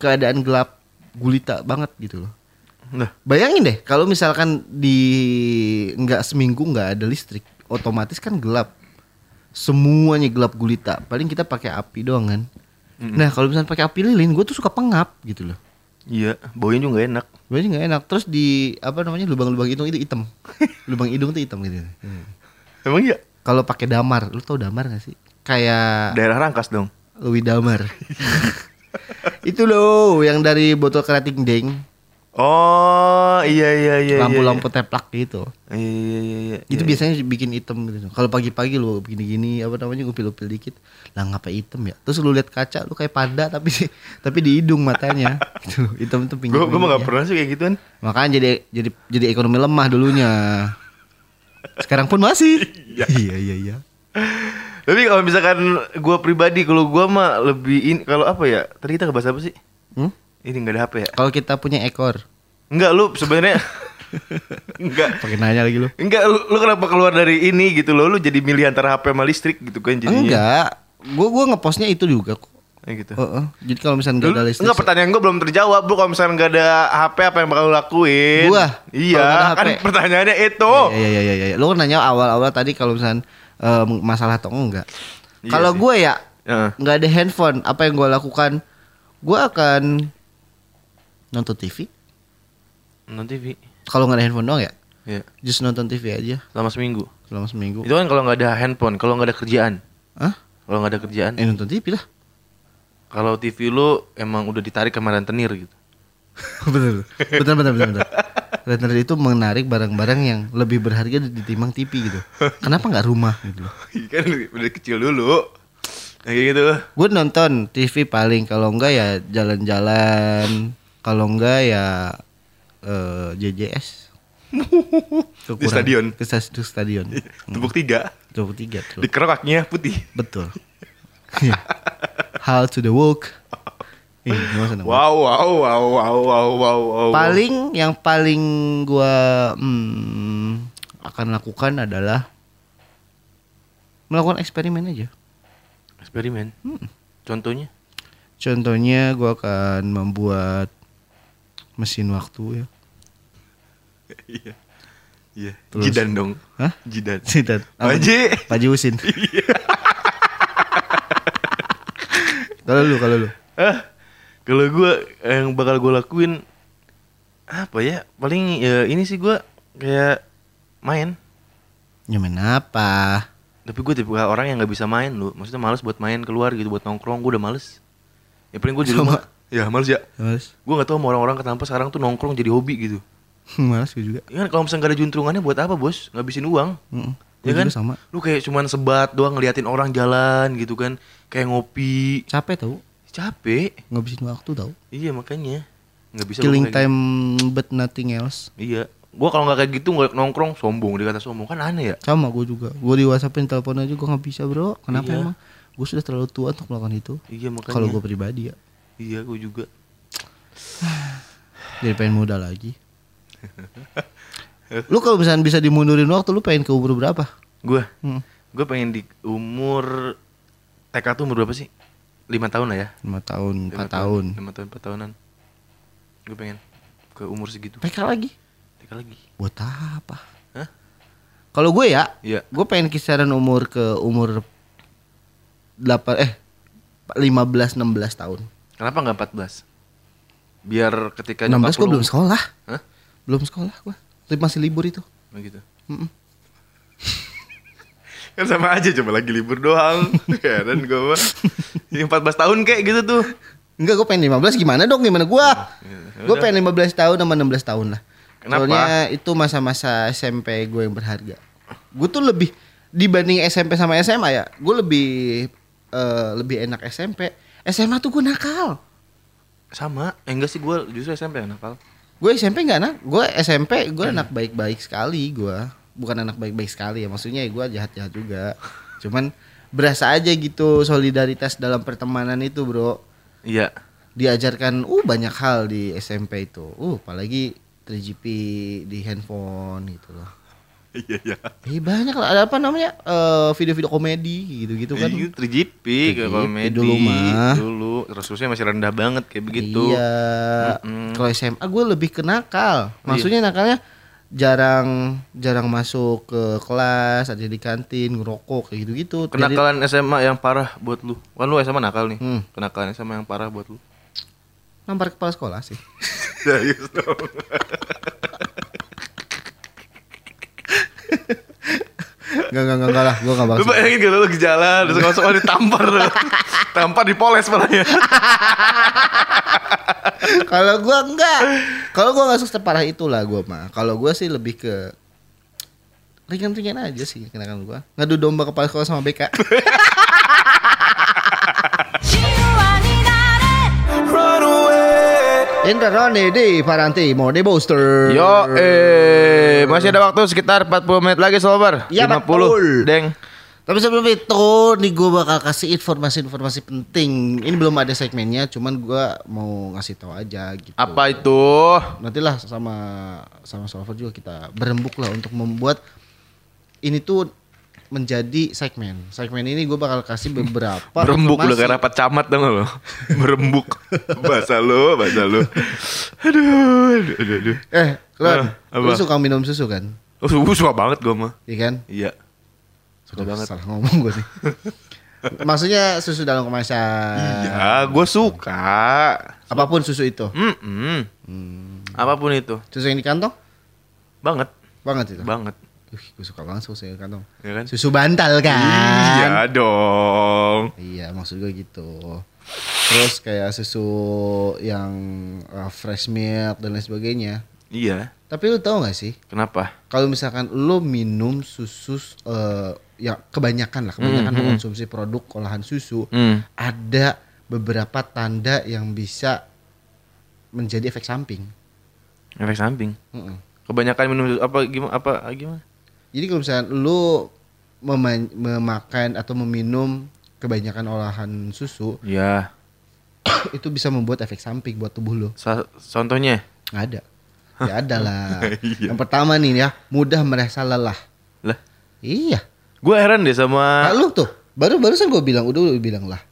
keadaan gelap gulita banget gitu loh. Nah, Bayangin deh kalau misalkan di nggak seminggu nggak ada listrik, otomatis kan gelap. Semuanya gelap gulita. Paling kita pakai api doang kan. Nah kalau misalnya pakai api lilin, gue tuh suka pengap gitu loh. iya, baunya juga enak. Gue nggak enak. Terus di apa namanya lubang-lubang hidung itu hitam. lubang hidung tuh hitam gitu. Emang iya? Kalau pakai damar, lu tau damar gak sih? Kayak Daerah Rangkas dong. Louis Damar. itu loh yang dari botol kerating deng, Oh, iya iya iya. iya, lampu-lampu teplak gitu. Iya iya iya. iya. itu Iya. biasanya bikin hitam gitu. Kalau pagi-pagi lu gini-gini apa namanya upil-upil dikit, lah ngapa hitam ya? Terus lu lihat kaca lu kayak panda tapi tapi di hidung matanya. Gitu. Hitam tuh pinggir. Gue mah gak pernah sih kayak gituan. Makanya jadi jadi jadi ekonomi lemah dulunya. Sekarang pun masih. iya iya iya. Tapi kalau misalkan gue pribadi, kalau gue mah lebih in, kalau apa ya? Tadi kita ngebahas apa sih? Hmm? Ini nggak ada HP ya? Kalau kita punya ekor, Enggak lu sebenarnya. Enggak. pakai nanya lagi lu. Enggak, lu, lu kenapa keluar dari ini gitu loh? Lu jadi milih antara HP sama listrik gitu kan jadinya. Enggak, gua gua ngepostnya itu juga kok. Ya gitu. Heeh. Jadi kalau misalnya Lu, nggak ada listrik, enggak pertanyaan gue belum terjawab Lu kalau misalnya nggak ada HP apa yang bakal lu lakuin Gua? Iya kan HP. pertanyaannya itu Iya iya iya iya. Lu kan nanya awal-awal tadi kalau misalnya em, masalah atau enggak. Iya kalau gue ya nggak ada handphone, apa yang gue lakukan? Gue akan nonton TV. Nonton TV Kalau nggak ada handphone doang ya, Iya just nonton TV aja Selama seminggu selama seminggu. Itu kan kalau nggak ada handphone Kalau nggak ada kerjaan Hah? Kalau nggak ada kerjaan Eh nonton TV lah. Kalau TV lu emang udah ditarik ke rentenir gitu betul, betul, betul, betul, betul. Rentenir itu menarik barang-barang yang lebih berharga ditimbang TV gitu. Kenapa nggak rumah gitu? Kan udah kecil dulu Nah, kayak gitu Gue nonton TV paling kalau enggak ya jalan-jalan, kalau enggak ya eh, JJS. Di stadion. Ke stas- ke stadion. Tepuk tiga Coba tiga Di tuh. kerokaknya putih Betul. Iya. How to the walk. Ih. Wow wow wow wow wow wow wow Paling yang paling gua hmm, akan lakukan adalah melakukan eksperimen aja. Eksperimen Contohnya Contohnya gua akan membuat mesin waktu ya. Iya Iya Terus? Jidan dong Hah? Jidan Sidat. Paji. Paji Usin. kalau lu, kalau lu. Ah, kalau gue yang bakal gue lakuin apa ya? Paling ya ini sih gue kayak main. Nyaman apa? Tapi gue tipe orang yang nggak bisa main loh. Maksudnya males buat main keluar gitu, buat nongkrong. Gue udah males. Ya paling gue di rumah. Ya males ya. Males. Gue nggak tahu sama orang-orang kenapa sekarang tuh nongkrong jadi hobi gitu. Males gue juga. Ya kan kalau misalnya gak ada juntrungannya buat apa bos? Ngabisin uang. Mm-mm. Ya Gua kan? sama. Lu kayak cuman sebat doang ngeliatin orang jalan gitu kan. Kayak ngopi. Capek tau. Capek. Ngabisin waktu tau. Iya makanya. Nggak bisa Killing kayak gitu. time but nothing else. Iya. Gua kalau nggak kayak gitu nggak nongkrong sombong dikata sombong kan aneh ya. Sama gue juga. Gue di WhatsAppin telepon aja gue nggak bisa bro. Kenapa Iya. emang? Gue sudah terlalu tua untuk melakukan itu. Iya makanya. Kalau gue pribadi ya. Iya gue juga. Jadi pengen muda lagi. lu kalau misalnya bisa dimundurin waktu lu pengen ke umur berapa? Gue, Hmm. gue pengen di umur TK tuh umur berapa sih? Lima tahun lah ya. 5 tahun, 4 Lima tahun. Lima tahun, empat tahunan. Gue pengen ke umur segitu. TK lagi. TK lagi. Buat apa? Hah? Kalau gue ya, Iya. gue pengen kisaran umur ke umur 8 eh 15 16 tahun. Kenapa nggak 14? Biar ketika 16 gue belum sekolah. Hah? Belum sekolah gue. Masih libur itu. Begitu. Mm-mm. kan sama aja coba lagi libur doang. Heran gue mah. Yang 14 tahun kayak gitu tuh. Enggak, gue pengen 15 gimana dong? Gimana gua? Ya Gue pengen 15 tahun sama 16 tahun lah. Kenapa? Soalnya itu masa-masa SMP gue yang berharga. Gue tuh lebih dibanding SMP sama SMA ya, gue lebih eh, lebih enak SMP. SMA tuh gue nakal. Sama. Eh, enggak sih gue justru SMP yang nakal. Gue SMP nggak nak, gue SMP gue anak baik-baik sekali gue. Bukan anak baik-baik sekali ya, maksudnya gue jahat-jahat juga. Cuman berasa aja gitu solidaritas dalam pertemanan itu bro. Iya. diajarkan uh banyak hal di SMP itu. Uh apalagi 3GP di handphone gitu loh. Iya, iya. Eh banyak lah ada apa namanya eh, video-video komedi gitu-gitu kan. Iya, 3GP ke 3GP komedi dulu mah. Dulu resursinya masih rendah banget kayak begitu. Iya. Mm-mm. Kalau SMA gue lebih ke nakal. Maksudnya nakalnya jarang jarang masuk ke kelas, ada di kantin, ngerokok kayak gitu-gitu. Jadi- Kenakalan SMA yang parah buat lu. Kan lu SMA nakal nih. Hmm. Kenakalan SMA yang parah buat lu. nampar kepala sekolah sih. Serius dong. Enggak enggak enggak, enggak lah, gue enggak Lu bakal. bayangin kalau lu lagi jalan, terus sekolah ditampar lu. Tampar dipoles palanya. Kalau gua enggak. Kalau gua enggak separah itulah gua mah. Kalau gua sih lebih ke ringan-ringan aja sih kenakan gua. Ngadu domba kepala sekolah sama BK. Interone di Paranti Mode Booster. Yo, eh masih ada waktu sekitar 40 menit lagi Sobar. Iya, 50, betul. Deng. Tapi sebelum itu nih gua bakal kasih informasi-informasi penting. Ini belum ada segmennya, cuman gua mau ngasih tahu aja gitu. Apa itu? nantilah sama sama Solver juga kita berembuk lah untuk membuat ini tuh menjadi segmen. Segmen ini gue bakal kasih beberapa Berembuk udah informasi. kayak rapat camat dong lo. Berembuk. bahasa lu, bahasa lu. Aduh, aduh, aduh, aduh. Eh, Lon, Ah, lu suka minum susu kan? Oh, suka, suka banget gua mah. Iya kan? Iya. Suka Aduh, banget. Salah ngomong gue nih. Maksudnya susu dalam kemasan. Iya, gua suka. Apa pun susu itu. Mm-mm. Apa pun itu. Susu yang di kantong? Banget, Banget itu. banget. Wih, gue suka banget susu di kantong. Ya kan? Susu bantal kan? Iya dong. Iya maksud gue gitu Terus kayak susu yang uh, fresh milk dan lain sebagainya Iya. Tapi lu tahu gak sih Kenapa? Kalau misalkan lu minum susu uh, Ya kebanyakan lah Kebanyakan Hmm, hmm. mengkonsumsi produk olahan susu Hmm. Ada beberapa tanda yang bisa menjadi efek samping Efek samping. Mm-mm. Kebanyakan minum susu- apa gimana apa gimana? Jadi kalau misalkan lu mema- memakan atau meminum kebanyakan olahan susu Ya. Itu bisa membuat efek samping buat tubuh lu Sa- contohnya? Nggak ada. Ya ada lah. Iya. Yang pertama nih ya, mudah merasa lelah. Lah, Iya. gue heran deh sama Nah, lu tuh, baru barusan gue bilang, udah lu bilang lah.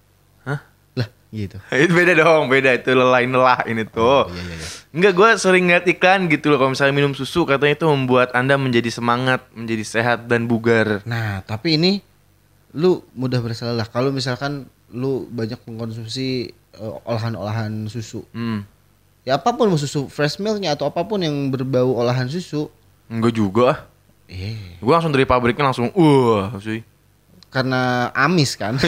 Gitu. itu beda dong, beda itu lelain lelah ini tuh. Iya, iya, iya. Enggak, gue sering ngeliat iklan gitu loh kalau misalnya minum susu katanya itu membuat anda menjadi semangat, menjadi sehat dan bugar. Nah, tapi ini lu mudah merasa lelah. Kalau misalkan lu banyak mengkonsumsi eh, olahan-olahan susu. Hmm, Ya apa pun mau susu fresh milknya atau apa pun yang berbau olahan susu. enggak juga. Eh, Gue langsung dari pabriknya langsung, wah, cuy. karena amis kan.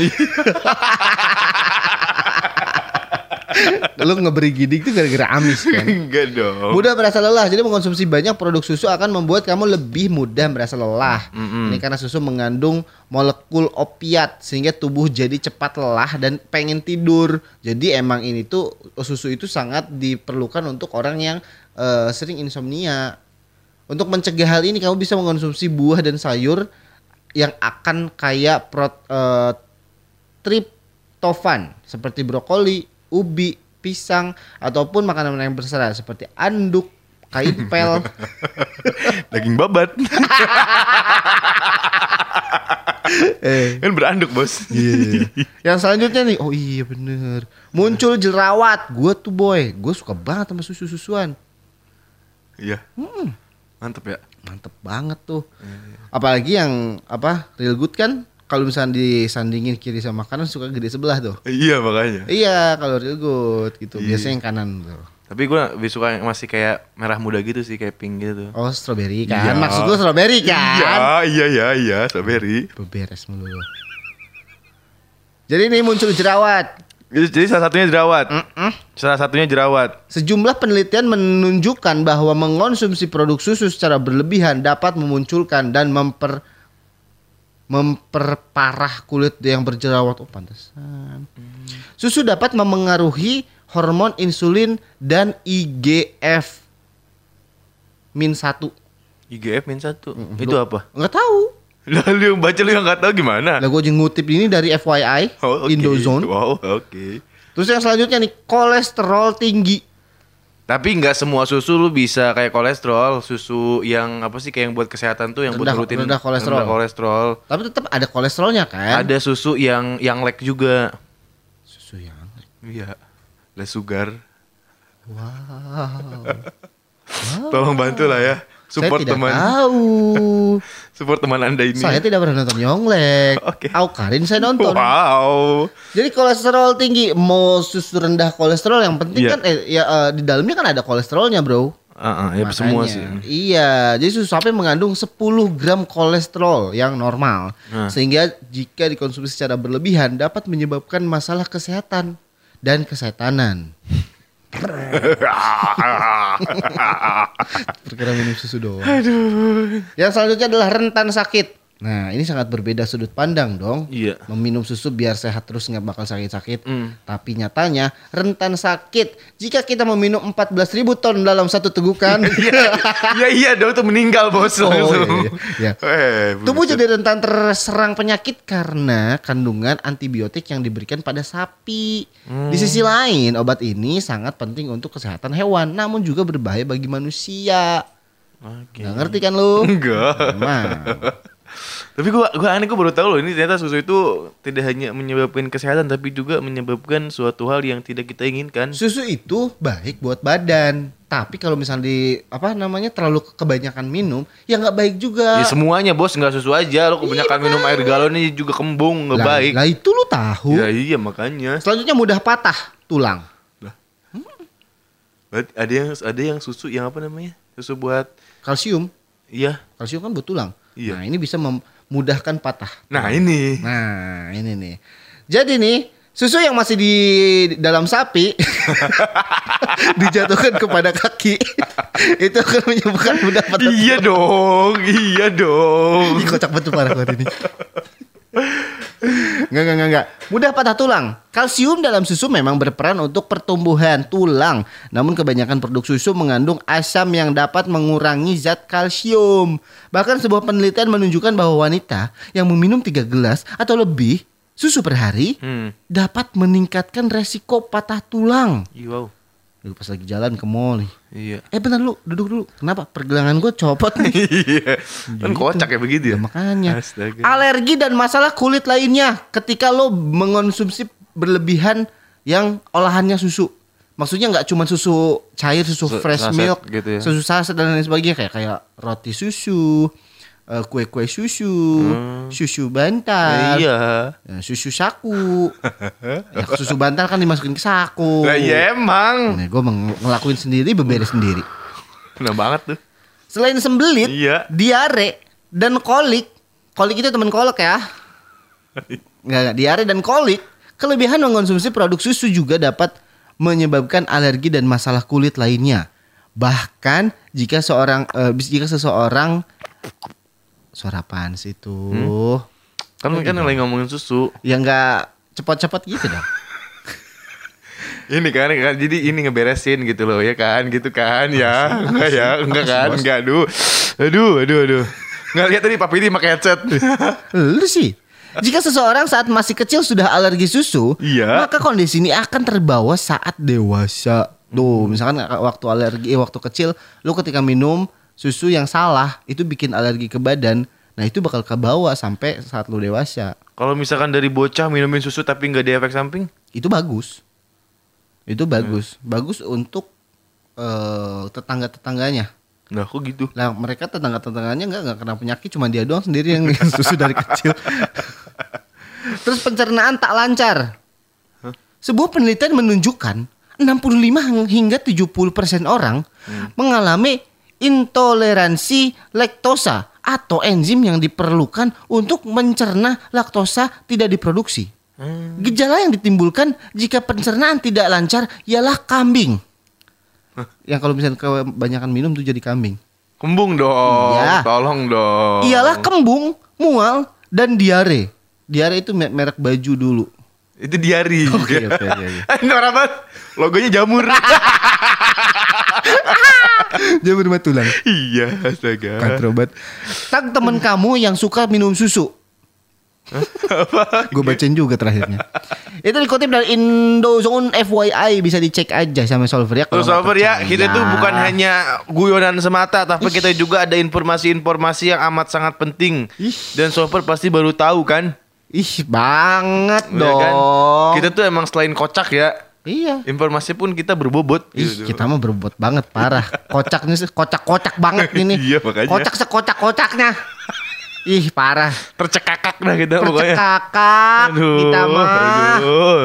lu ngeberi gidik tuh gara-gara amis kan. Enggak dong. Mudah merasa lelah. Jadi mengkonsumsi banyak produk susu akan membuat kamu lebih mudah merasa lelah. Mm-mm. Ini karena susu mengandung molekul opiat sehingga tubuh jadi cepat lelah dan pengen tidur. Jadi emang ini tuh susu itu sangat diperlukan untuk orang yang eh, sering insomnia. Untuk mencegah hal ini kamu bisa mengkonsumsi buah dan sayur yang akan kaya prot, eh, triptofan seperti brokoli, ubi, pisang ataupun makanan yang berserat seperti anduk, kain pel. Daging babat. eh. kan beranduk, Bos. Iya. Yang selanjutnya nih, oh iya bener. Muncul jerawat. Gue tuh boy, gue suka banget sama susu-susuan. Iya. Mantep ya. Mantep banget tuh. Apalagi yang apa real good kan kalau misalnya disandingin kiri sama kanan suka gede sebelah tuh. Iya makanya. Iya kalau real good gitu. Iya. Biasanya yang kanan tuh. Tapi gue lebih suka yang masih kayak merah muda gitu sih, kayak pink gitu. Oh strawberry kan? Iya. Maksud lu strawberry kan? Iya, iya, iya, iya, strawberry. Beberes mulu lu. Jadi ini muncul jerawat. Jadi, jadi salah satunya jerawat. Salah satunya jerawat. Sejumlah penelitian menunjukkan bahwa mengonsumsi produk susu secara berlebihan dapat memunculkan dan memper memperparah kulit yang berjerawat. Oh, pantesan. Susu dapat memengaruhi hormon insulin dan IGF min 1. IGF min satu. Itu apa? Enggak tahu. Lalu yang baca lu yang nggak tahu gimana? Lah gue ngutip ini dari FYI Oh, oke. Indozone. Wow, oke. Terus yang selanjutnya nih kolesterol tinggi. Tapi nggak semua susu lu bisa kayak kolesterol, susu yang apa sih kayak yang buat kesehatan tuh yang buat Rendah- nurutin rendah kolesterol. rendah kolesterol. Tapi tetap ada kolesterolnya kan? Ada susu yang yang lek juga. Susu yang Iya. Less sugar. Wow. Tolong bantu lah ya. Support saya tidak teman. tahu. Support teman Anda ini. Saya tidak pernah nonton Yonglek. Oke. Aukarin saya nonton. Wow. Jadi kolesterol tinggi, mau susu rendah kolesterol yang penting Iya. kan eh, ya eh, di dalamnya kan ada kolesterolnya, Bro. Ah, ah, ya Makanya. semua sih. Iya, jadi susu sapi mengandung 10 gram kolesterol yang normal. Nah. Sehingga jika dikonsumsi secara berlebihan dapat menyebabkan masalah kesehatan dan kesehatanan. Perkara minum susu doang. Yang selanjutnya adalah rentan sakit. Nah, ini sangat berbeda sudut pandang dong. Iya. Meminum susu biar sehat terus nggak bakal sakit-sakit. Hmm. Tapi nyatanya rentan sakit jika kita meminum 14.000 ton dalam satu tegukan. Iya iya dong tuh meninggal bos Oh, langsung. iya, iya. Eh, Tubuh jadi rentan terserang penyakit karena kandungan antibiotik yang diberikan pada sapi. Di sisi lain, obat ini sangat penting untuk kesehatan hewan, namun juga berbahaya bagi manusia. Oke. Nggak ngerti kan lu? Enggak. Emang. Tapi gua gua aneh gua baru tahu loh ini ternyata susu itu tidak hanya menyebabkan kesehatan tapi juga menyebabkan suatu hal yang tidak kita inginkan. Susu itu baik buat badan. Tapi kalau misalnya di apa namanya terlalu kebanyakan minum, ya nggak baik juga. Ya semuanya bos nggak susu aja lo kebanyakan minum air galon ini juga kembung nggak Lah- baik. Lah itu lu tahu. Ya iya makanya. Selanjutnya mudah patah tulang. Berarti ada yang ada yang susu yang apa namanya? Susu buat Kalsium, iya. kalsium kan buat tulang. Iya. Nah, ini bisa memudahkan patah. Nah ini. Nah, ini nih. Jadi nih, susu yang masih di dalam sapi dijatuhkan kepada kaki itu akan menyebabkan mudah patah. iya dong, iya dong. Ih, kocak betul parah banget ini. Enggak, enggak, enggak, enggak. Mudah patah tulang. Kalsium dalam susu memang berperan untuk pertumbuhan tulang. Namun kebanyakan produk susu mengandung asam yang dapat mengurangi zat kalsium. Bahkan sebuah penelitian menunjukkan bahwa wanita yang meminum 3 gelas atau lebih susu per hari Hmm. dapat meningkatkan resiko patah tulang. Wow. Pas lagi jalan ke mall nih. Iya. Eh bentar lu, duduk dulu. Kenapa? Pergelangan gue copot nih. Iya. Kan kocak ya begitu ya. Ya, makanya. Astaga. Alergi dan masalah kulit lainnya ketika lo mengonsumsi berlebihan yang olahannya susu. Maksudnya nggak cuma susu cair, susu Su- fresh saset milk, gitu ya. susu saset dan lain sebagainya kayak kayak roti susu, eh, kue-kue susu, susu bantal, Hmm. Iya. eh, susu saku. ya, susu bantal kan dimasukin ke saku. Lah iya emang. Nah, gue ngelakuin sendiri, beberes sendiri. Benar banget tuh. Selain sembelit, Iya. diare dan kolik. Kolik itu teman kolok ya. Enggak, enggak, diare dan kolik. Kelebihan mengonsumsi produk susu juga dapat menyebabkan alergi dan masalah kulit lainnya. Bahkan jika seorang eh, jika seseorang suara apaan sih itu? Kan kan lagi ngomongin susu. Ya enggak cepat-cepat gitu dong. Ini kan, kan jadi ini ngeberesin gitu loh ya kan gitu kan ya enggak ya enggak kan enggak aduh aduh aduh aduh nggak lihat tadi papi ini pakai headset Lu sih. Jika seseorang saat masih kecil sudah alergi susu, Iya. maka kondisi ini akan terbawa saat dewasa. Tuh, misalkan waktu alergi, eh, waktu kecil, lu ketika minum susu yang salah, itu bikin alergi ke badan. Nah, itu bakal kebawa sampai saat lu dewasa. Kalau misalkan dari bocah minumin susu tapi nggak ada efek samping? Itu bagus. Itu bagus. Bagus untuk eh, tetangga-tetangganya. Nah, kok gitu? Lah mereka tetangga-tetangganya nggak nggak kena penyakit, cuma dia doang sendiri yang minum susu dari kecil. Terus pencernaan tak lancar. Sebuah penelitian menunjukkan 65 hingga 70% orang mengalami intoleransi laktosa atau enzim yang diperlukan untuk mencerna laktosa tidak diproduksi. Gejala yang ditimbulkan jika pencernaan tidak lancar ialah kambing. Yang kalau misalnya kebanyakan minum tuh jadi kambing. Kembung dong. Iya. Tolong dong. Ialah kembung, mual, dan diare. Diare itu me- merek baju dulu. Itu diari. Oke, oke, oke, banget. Logonya jamur. Jamur mah tulang. iya, astaga. Katrobat. Tag temen kamu yang suka minum susu. Gue bacain juga terakhirnya. Itu dikutip dari Indozone FYI bisa dicek aja sama Solver ya. kalau Solver ya, kita tuh bukan hanya guyonan semata, tapi kita juga ada informasi-informasi yang amat sangat penting. Dan Solver pasti baru tahu kan? Ih banget Ya dong. kan? Kita tuh emang selain kocak ya, Iya. informasi pun kita berbobot. Ih, gitu. kita mah berbobot banget parah. Kocaknya sih kocak-kocak banget ini. Iya, makanya. Kocak sekocak-kocaknya. Ih, parah. tercekakak dah kita pokoknya. Tercekakak kita mah. aduh.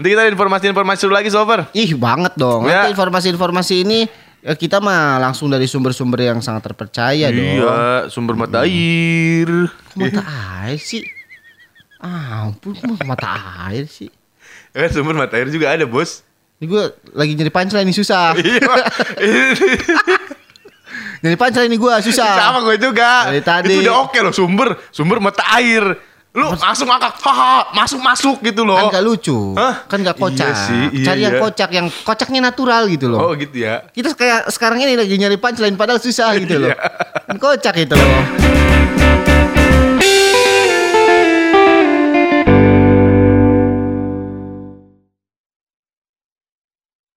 Nanti kita ada informasi-informasi dulu lagi, Solver. Ih, banget dong. Ya. Nanti informasi-informasi ini eh, kita mah langsung dari sumber-sumber yang sangat terpercaya dong. Iya, sumber mata air. Kok Mata air sih. Ah, ampun, mata air sih. Eh, sumber mata air juga ada, Bos. Ini gue lagi nyari punchline ini susah. Iya. nyari punchline ini gue susah. Sama gue juga. Dari tadi. Itu udah oke loh, sumber sumber mata air. Lu langsung ngakak, haha, masuk-masuk gitu loh. Kan gak lucu. Hah? Kan gak kocak. Iya sih, iya, Cari yang iya. kocak, yang kocaknya natural gitu loh. Oh gitu ya. Kita kayak sekarang ini lagi nyari punchline padahal susah gitu loh. Iya. Kan Kocak itu loh.